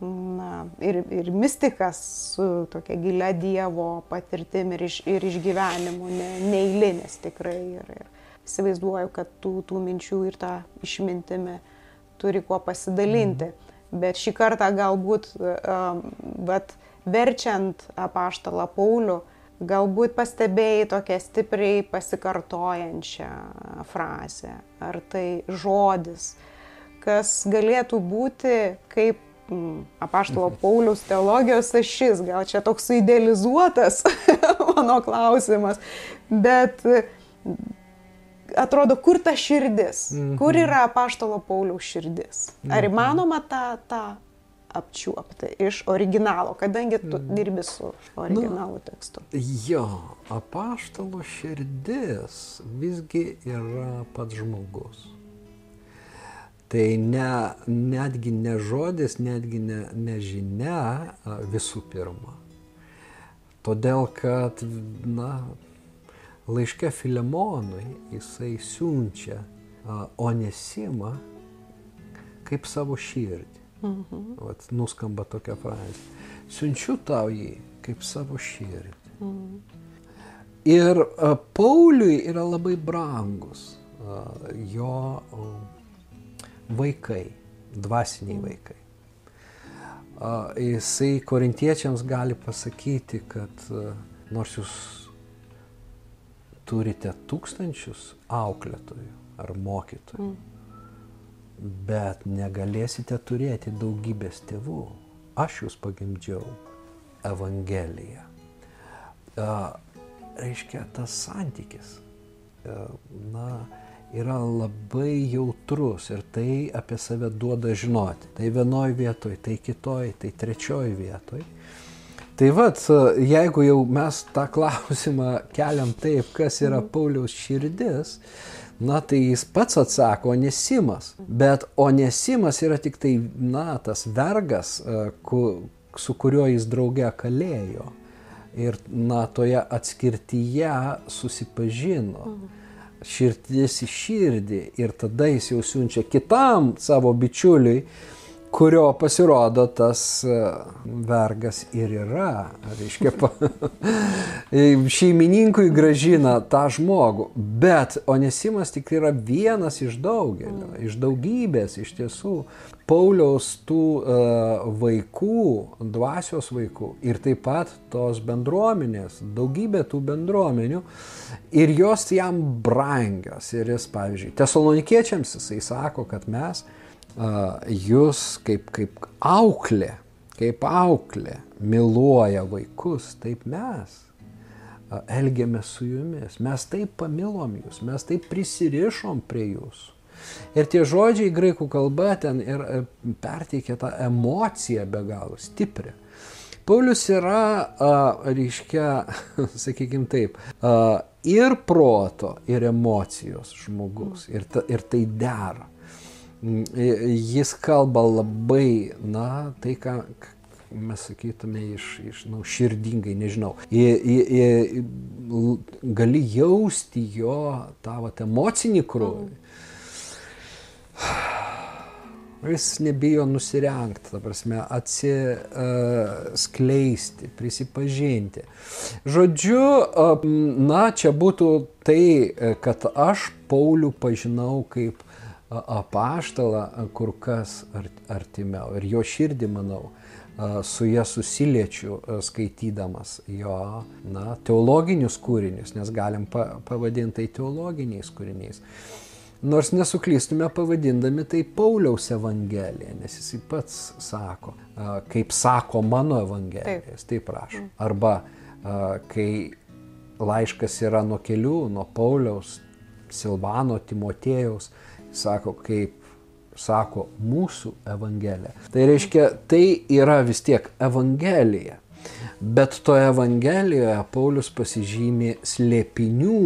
na, ir, ir mystikas su tokia gilia Dievo patirtim ir, iš, ir išgyvenimu, ne, neįlinis tikrai. Ir, ir įsivaizduoju, kad tų, tų minčių ir tą išmintimi turi kuo pasidalinti. Mm. Bet šį kartą galbūt, um, vat, verčiant apaštalą Paulių, galbūt pastebėjai tokią stipriai pasikartojančią frazę, ar tai žodis, kas galėtų būti kaip apaštalo mhm. Pauliaus teologijos ašis, gal čia toks idealizuotas [laughs] mano klausimas, bet atrodo, kur ta širdis, kur mhm. yra apaštalo Pauliaus širdis. Ar mhm. įmanoma tą, tą apčiuopti iš originalo, kadangi tu dirbi su originalu tekstu. Jo, apaštalo širdis visgi yra pats žmogus. Tai ne, netgi ne žodis, netgi ne, ne žinia visų pirma. Todėl, kad, na, laiške Filemonui jisai siunčia Onesimą kaip savo širdį. Mhm. Vat, nuskamba tokia frazė. Siunčiu tau jį kaip savo širdį. Mhm. Ir a, Pauliui yra labai brangus a, jo a, vaikai, dvasiniai vaikai. Jisai korintiečiams gali pasakyti, kad nors jūs turite tūkstančius auklėtojų ar mokytojų, mm. bet negalėsite turėti daugybės tėvų. Aš jūs pagimdžiau Evangeliją. Reiškia, tas santykis. Na, yra labai jautrus ir tai apie save duoda žinoti. Tai vienoj vietoj, tai kitoj, tai trečioj vietoj. Tai vad, jeigu jau mes tą klausimą keliam taip, kas yra. Pauliaus širdis, na tai jis pats atsako Onesimas. Bet Onesimas yra tik tai, na, tas vergas, e, ku, su kuriuo jis drauge kalėjo. Ir, na, toje atskirtyje susipažino. Mhm širdis į širdį ir tada jis jau siunčia kitam savo bičiuliui, kurio pasirodo tas e, vergas ir yra. Reiškia, [laughs] šeimininkui gražina tą žmogų, bet Onesimas tik yra vienas iš daugelio, iš daugybės iš tiesų Pauliaus tų uh, vaikų, dvasios vaikų ir taip pat tos bendruomenės, daugybė tų bendruomenių ir jos jam brangios. Ir jis, pavyzdžiui, tesalonikiečiams jisai sako, kad mes uh, jūs kaip, kaip auklė, kaip auklė myluoja vaikus, taip mes uh, elgiamės su jumis. Mes taip pamilom jūs, mes taip prisirišom prie jūsų. Ir tie žodžiai graikų kalba ten ir e, perteikia tą emociją be galo stiprią. Paulius yra, a, reiškia, [laughs] sakykime taip, a, ir proto, ir emocijos žmogus. Ir, ta, ir tai dera. Mm, jis kalba labai, na, tai, ką mes sakytume iš, iš na, širdingai, nežinau. I, i, i, gali jausti jo tą vat, emocinį krūvį. Mm [sighs] Jis nebijo nusirengti, ta prasme, atsiskleisti, uh, prisipažinti. Žodžiu, uh, na, čia būtų tai, kad aš Paulių pažinau kaip apaštalą kur kas artimiau ir jo širdį, manau, su ją susiliečiu skaitydamas jo, na, teologinius kūrinius, nes galim pa pavadinti tai teologiniais kūriniais. Nors nesuklystume pavadindami tai Pauliaus Evangelija, nes jisai pats sako, kaip sako mano Evangelijas, taip, taip rašo. Mm. Arba kai laiškas yra nuo kelių, nuo Pauliaus, Silvano, Timotėjaus, sako, kaip sako mūsų Evangelija. Tai reiškia, tai yra vis tiek Evangelija. Bet toje Evangelijoje Paulius pasižymė slėpinių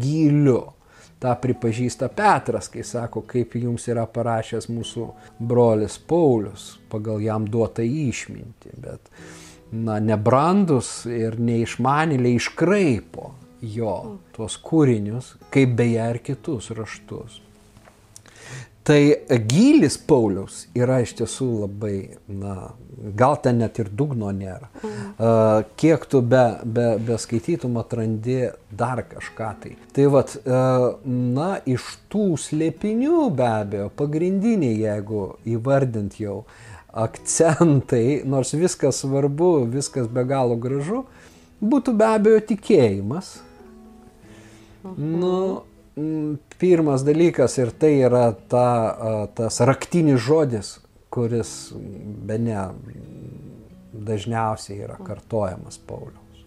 giliu tą pripažįsta Petras, kai sako, kaip jums yra parašęs mūsų brolis Paulius pagal jam duotą išmintį. Bet, na, nebrandus ir neišmanėliai iškraipo jo tuos kūrinius, kaip beje ir kitus raštus. Tai gylis Pauliaus yra iš tiesų labai, na, gal ten net ir dugno nėra. Mm. Kiek tu be, be, be skaitytum atrandi dar kažką tai. Tai vad, na, iš tų slėpinių be abejo, pagrindiniai, jeigu įvardint jau akcentai, nors viskas svarbu, viskas be galo gražu, būtų be abejo tikėjimas. Mhm. Nu, pirmas dalykas ir tai yra ta, tas raktinis žodis, kuris be ne dažniausiai yra kartojamas Pauliaus.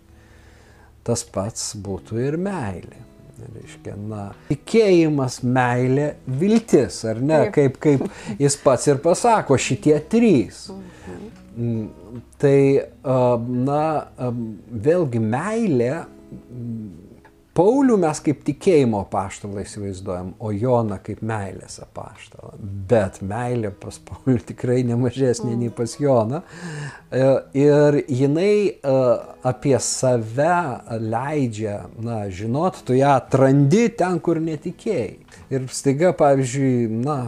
Tas pats būtų ir meilė. Reiškia, na, tikėjimas, meilė, viltis, ar ne, kaip, kaip jis pats ir pasako, šitie trys. Mhm. Tai, na, vėlgi meilė Paulių mes kaip tikėjimo paštalą įsivaizduojam, o Joną kaip meilės apaštalą. Bet meilė pas Paulių tikrai nemažesnė nei pas Joną. E, ir jinai e, apie save leidžia, na, žinot, tu ją atrandi ten, kur netikėjai. Ir staiga, pavyzdžiui, na,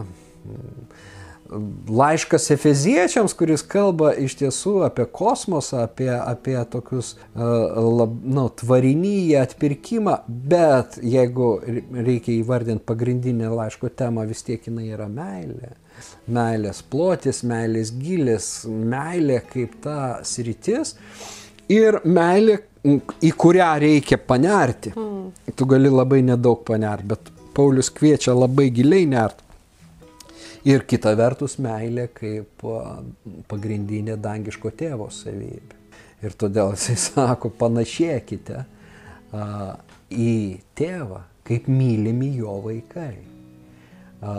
laiškas Efeziečiams, kuris kalba iš tiesų apie kosmosą, apie, apie tokius, lab, nu, tvarinyje atpirkimą, bet jeigu reikia įvardinti pagrindinę laiško temą, vis tiek jinai yra meilė. Meilės plotis, meilės gilis, meilė kaip ta sritis ir meilė, į kurią reikia panerti. Mm. Tu gali labai nedaug panerti, bet Paulius kviečia labai giliai nerti. Ir kita vertus meilė kaip pagrindinė dangiško tėvo savybė. Ir todėl jisai [laughs] sako, panašėkite a, į tėvą, kaip mylimi jo vaikai. A,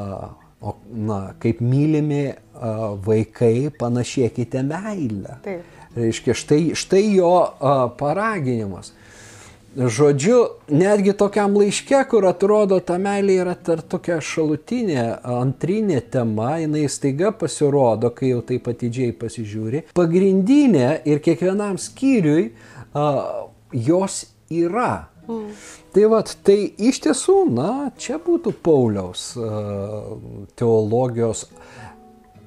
o, na, kaip mylimi a, vaikai, panašėkite meilę. Taip. Reiškia, štai, štai jo a, paraginimas. Žodžiu, netgi tokiam laiške, kur atrodo ta meilė yra tar tokia šalutinė, antrinė tema, jinai staiga pasirodo, kai jau taip atidžiai pasižiūri. Pagrindinė ir kiekvienam skyriui a, jos yra. Mm. Tai vad, tai iš tiesų, na, čia būtų Pauliaus a, teologijos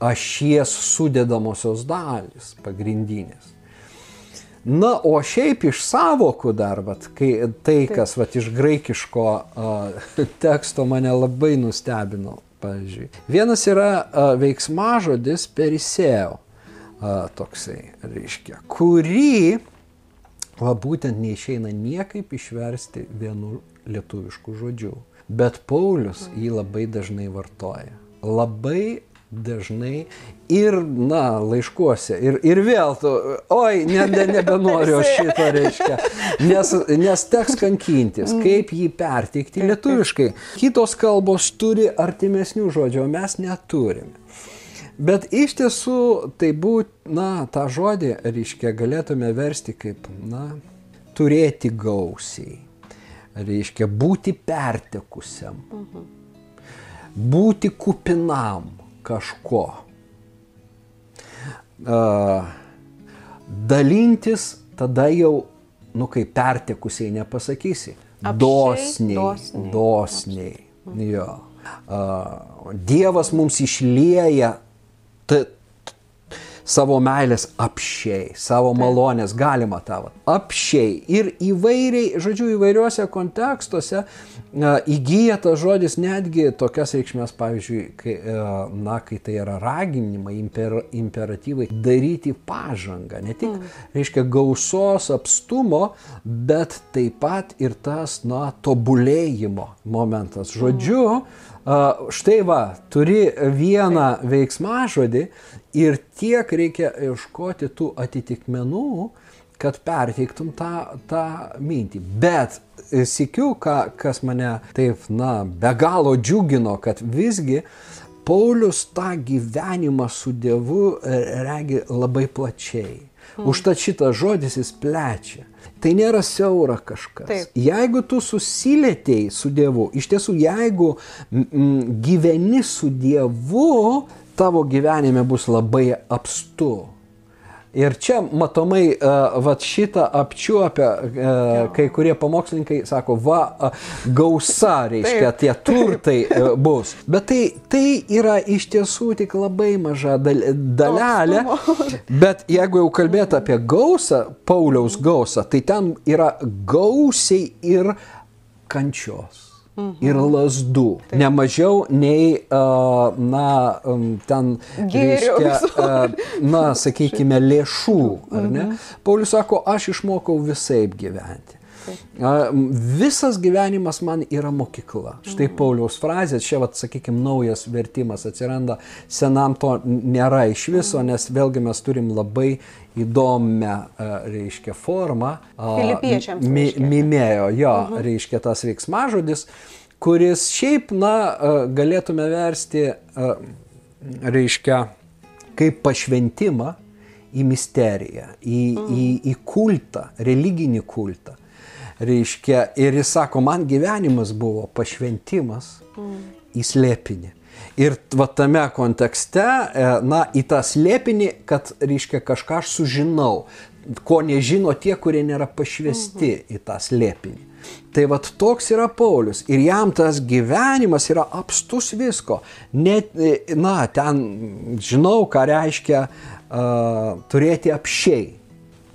ašies sudėdamosios dalis pagrindinės. Na, o šiaip iš savokų dar, vat, kai, tai, kas vat, iš graikiško uh, [laughs] teksto mane labai nustebino. Pavyzdžiui. Vienas yra uh, veiksmažodis perisėjo, uh, toksai, reiškia, kurį va, būtent neišeina niekaip išversti vienu lietuvišku žodžiu. Bet Paulius jį labai dažnai vartoja. Labai dažnai ir, na, laiškuose. Ir, ir vėl tu, oi, ne, ne, nebenoriu šito reiškia. Nes, nes teks kankintis, kaip jį perteikti lietuviškai. Kitos kalbos turi artimesnių žodžių, o mes neturime. Bet iš tiesų tai būt, na, tą žodį, reiškia, galėtume versti kaip, na, turėti gausiai. Reiškia, būti pertekusiam. Mhm. Būti kupinam kažko. Dalintis tada jau, nu kaip pertekusiai nepasakysi. Apšiai, dosniai. Dosniai. dosniai. Jo. Uh, Dievas mums išlieja savo meilės apšiai, savo malonės, galima tavo. Apšiai ir įvairiai, žodžiu, įvairiuose kontekstuose įgyja tas žodis netgi tokias reikšmės, pavyzdžiui, kai, e, na, kai tai yra raginimai, imper, imperatyvai daryti pažangą. Ne tik, mm. reiškia, gausos apstumo, bet taip pat ir tas, na, tobulėjimo momentas. Žodžiu, mm štai va, turi vieną veiksmažodį ir tiek reikia ieškoti tų atitikmenų, kad perteiktum tą, tą mintį. Bet sikiu, ką, kas mane taip, na, be galo džiugino, kad visgi Paulius tą gyvenimą su Dievu regi labai plačiai. Hmm. Užtat šitas žodis jis plečia. Tai nėra siaura kažkas. Taip. Jeigu tu susilietėjai su Dievu, iš tiesų, jeigu m, gyveni su Dievu, tavo gyvenime bus labai apstu. Ir čia matomai, uh, va šitą apčiuopia uh, kai kurie pamokslininkai, sako, va, gausa, reiškia, tie turtai uh, bus. Bet tai, tai yra iš tiesų tik labai maža dal, dalelė. [laughs] Bet jeigu jau kalbėt apie gausą, Pauliaus gausą, tai ten yra gausiai ir kančios mhm. ir lasdų. Taip. Nemažiau nei, uh, na, um, ten, reiškia, uh, na, sakykime, lėšų, ar ne? Mhm. Paulius sako, aš išmokau visai gyventi. Visas gyvenimas man yra mokykla. Štai mhm. Pauliaus frazė, čia, vat, sakykime, naujas vertimas atsiranda, senam to nėra iš viso, nes vėlgi mes turim labai įdomią, reiškia, formą. Filipiečiams. Mi, mimėjo, jo, mhm. reiškia tas veiksmažodis, kuris šiaip, na, galėtume versti, reiškia, kaip pašventimą į misteriją, į, -huh. į, į kultą, religinį kultą. Reiškia, ir jis sako, man gyvenimas buvo pašventimas mm. į slėpinį. Ir va tame kontekste, e, na, į tą slėpinį, kad, reiškia, kažką aš sužinau, ko nežino tie, kurie nėra pašvesti -hmm. į tą slėpinį. Tai vad toks yra Paulius. Ir jam tas gyvenimas yra apstus visko. Net, e, na, ten žinau, ką reiškia uh, turėti apšiai.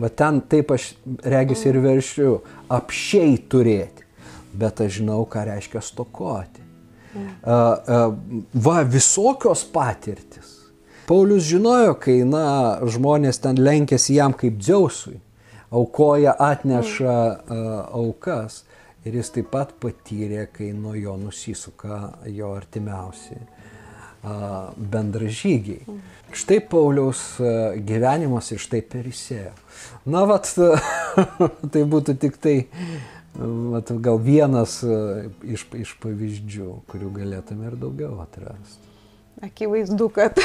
Va ten taip aš regis ir veršiu apšiai turėti, bet aš žinau, ką reiškia stokoti. Mm. Va, visokios patirtis. Paulius žinojo, kai, na, žmonės ten lenkėsi jam kaip džiausui, aukoja, atneša aukas ir jis taip pat patyrė, kai nuo jo nusisuka jo artimiausi bendražygiai. Štai Pauliaus gyvenimas ir štai perisėjo. Na, vat, [laughs] tai būtų tik tai, vat, gal vienas iš, iš pavyzdžių, kurių galėtume ir daugiau atrasti. Akivaizdu, kad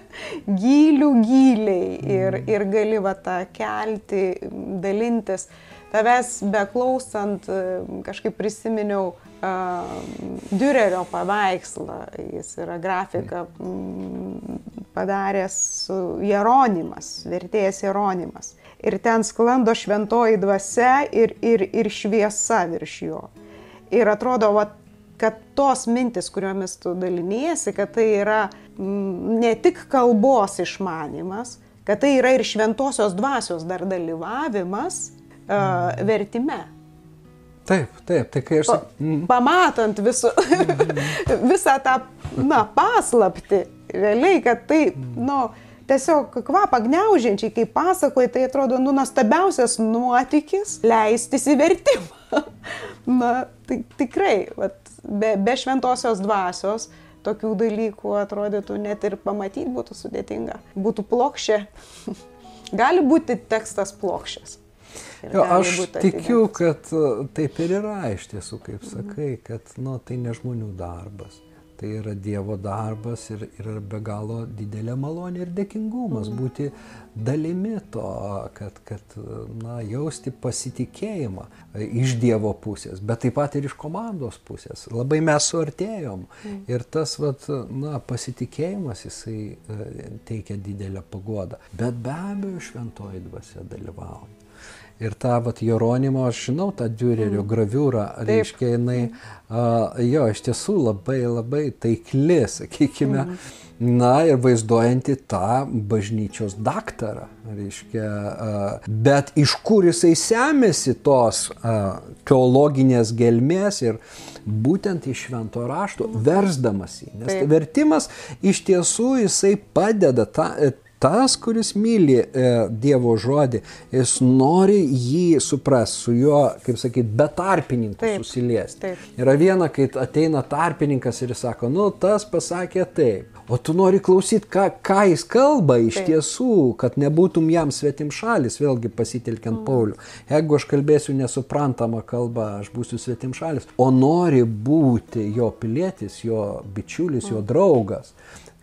[laughs] gylių gyliai ir, mm. ir gali va tą kelti, dalintis. Tavęs beklausant, kažkaip prisiminiau Dürerio paveikslą, jis yra grafika padaręs Jeronimas, vertėjas Jeronimas. Ir ten sklando šventoji dvasia ir, ir, ir šviesa virš jo. Ir atrodo, va, kad tos mintis, kuriomis tu daliniesi, kad tai yra ne tik kalbos išmanimas, kad tai yra ir šventosios dvasios dar dalyvavimas uh, vertime. Taip, taip, tai kai aš... Pa, mm. pamatant visu, [laughs] visą tą, na, paslapti, realiai, kad tai, nu, tiesiog kvapą gniaužiančiai, kai pasakoji, tai atrodo, nu, nuostabiausias nuotykis leistis į vertimą. [laughs] na, tai tikrai, vat, be, be šventosios dvasios tokių dalykų atrodytų net ir pamatyti būtų sudėtinga. Būtų plokščia. [laughs] Gali būti tekstas plokščias. Jo, aš tikiu, kad e, taip ir yra iš tiesų, kaip sakai, kad nu, tai ne žmonių darbas. Tai yra Dievo darbas ir, ir be galo didelė malonė ir dėkingumas mm. būti dalimi to, kad, kad na, jausti pasitikėjimą iš Dievo pusės, bet taip pat ir iš komandos pusės. Labai mes suartėjom mm. ir tas vat, na, pasitikėjimas jisai e, teikia didelę pagodą. Bet be abejo šventoji dvasia dalyvauja. Ir tą vat Jeronimo, aš žinau, tą Dürerio mm. graviūrą, reiškia, jinai, uh, jo, iš tiesų labai, labai taikli, sakykime, mm. na ir vaizduojanti tą bažnyčios daktarą, reiškia, bet iš kur jisai semėsi tos teologinės gelmės ir būtent iš švento rašto, versdamas jį, nes Taip. vertimas iš tiesų jisai padeda tą tas, kuris myli e, Dievo žodį, jis nori jį suprasti, su juo, kaip sakyti, be tarpininkų susiliesti. Yra viena, kai ateina tarpininkas ir jis sako, nu, tas pasakė taip. O tu nori klausyti, ką, ką jis kalba iš taip. tiesų, kad nebūtum jam svetim šalis, vėlgi pasitelkiant mm. Paulių. Jeigu aš kalbėsiu nesuprantamą kalbą, aš būsiu svetim šalis. O nori būti jo pilietis, jo bičiulis, mm. jo draugas.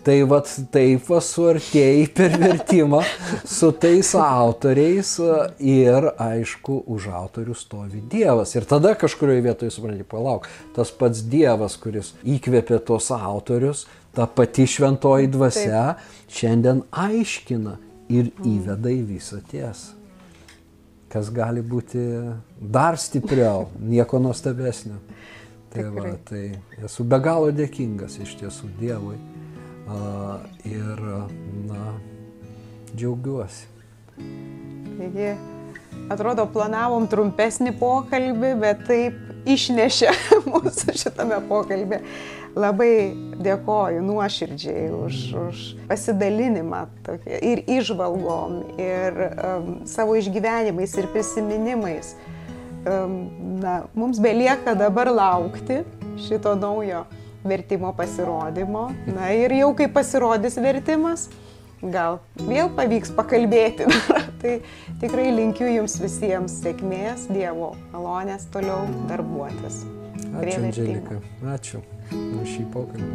Tai vat taip suartėjai per vertimą su tais autoriais ir aišku, už autorių stovi Dievas. Ir tada kažkurioje vietoje supranti, palauk, tas pats Dievas, kuris įkvėpė tos autorius, ta pati šventoji dvasia, taip. šiandien aiškina ir įveda į visą tiesą. Kas gali būti dar stipriau, nieko nuostabesnio. Tai, va, tai esu be galo dėkingas iš tiesų Dievui ir, na, džiaugiuosi. Taigi, atrodo, planavom trumpesnį pokalbį, bet taip išnešė [laughs] mūsų šitame pokalbė. Labai dėkoju nuoširdžiai už, už pasidalinimą tokia, ir išvalgom, ir um, savo išgyvenimais, ir prisiminimais. Um, na, mums belieka dabar laukti šito naujo vertimo pasirodymo. Na ir jau kai pasirodys vertimas, gal vėl pavyks pakalbėti. [laughs] tai tikrai linkiu jums visiems sėkmės, Dievo malonės toliau darbuotis. Ačiū, Angelika. Ačiū už šį pokalbį.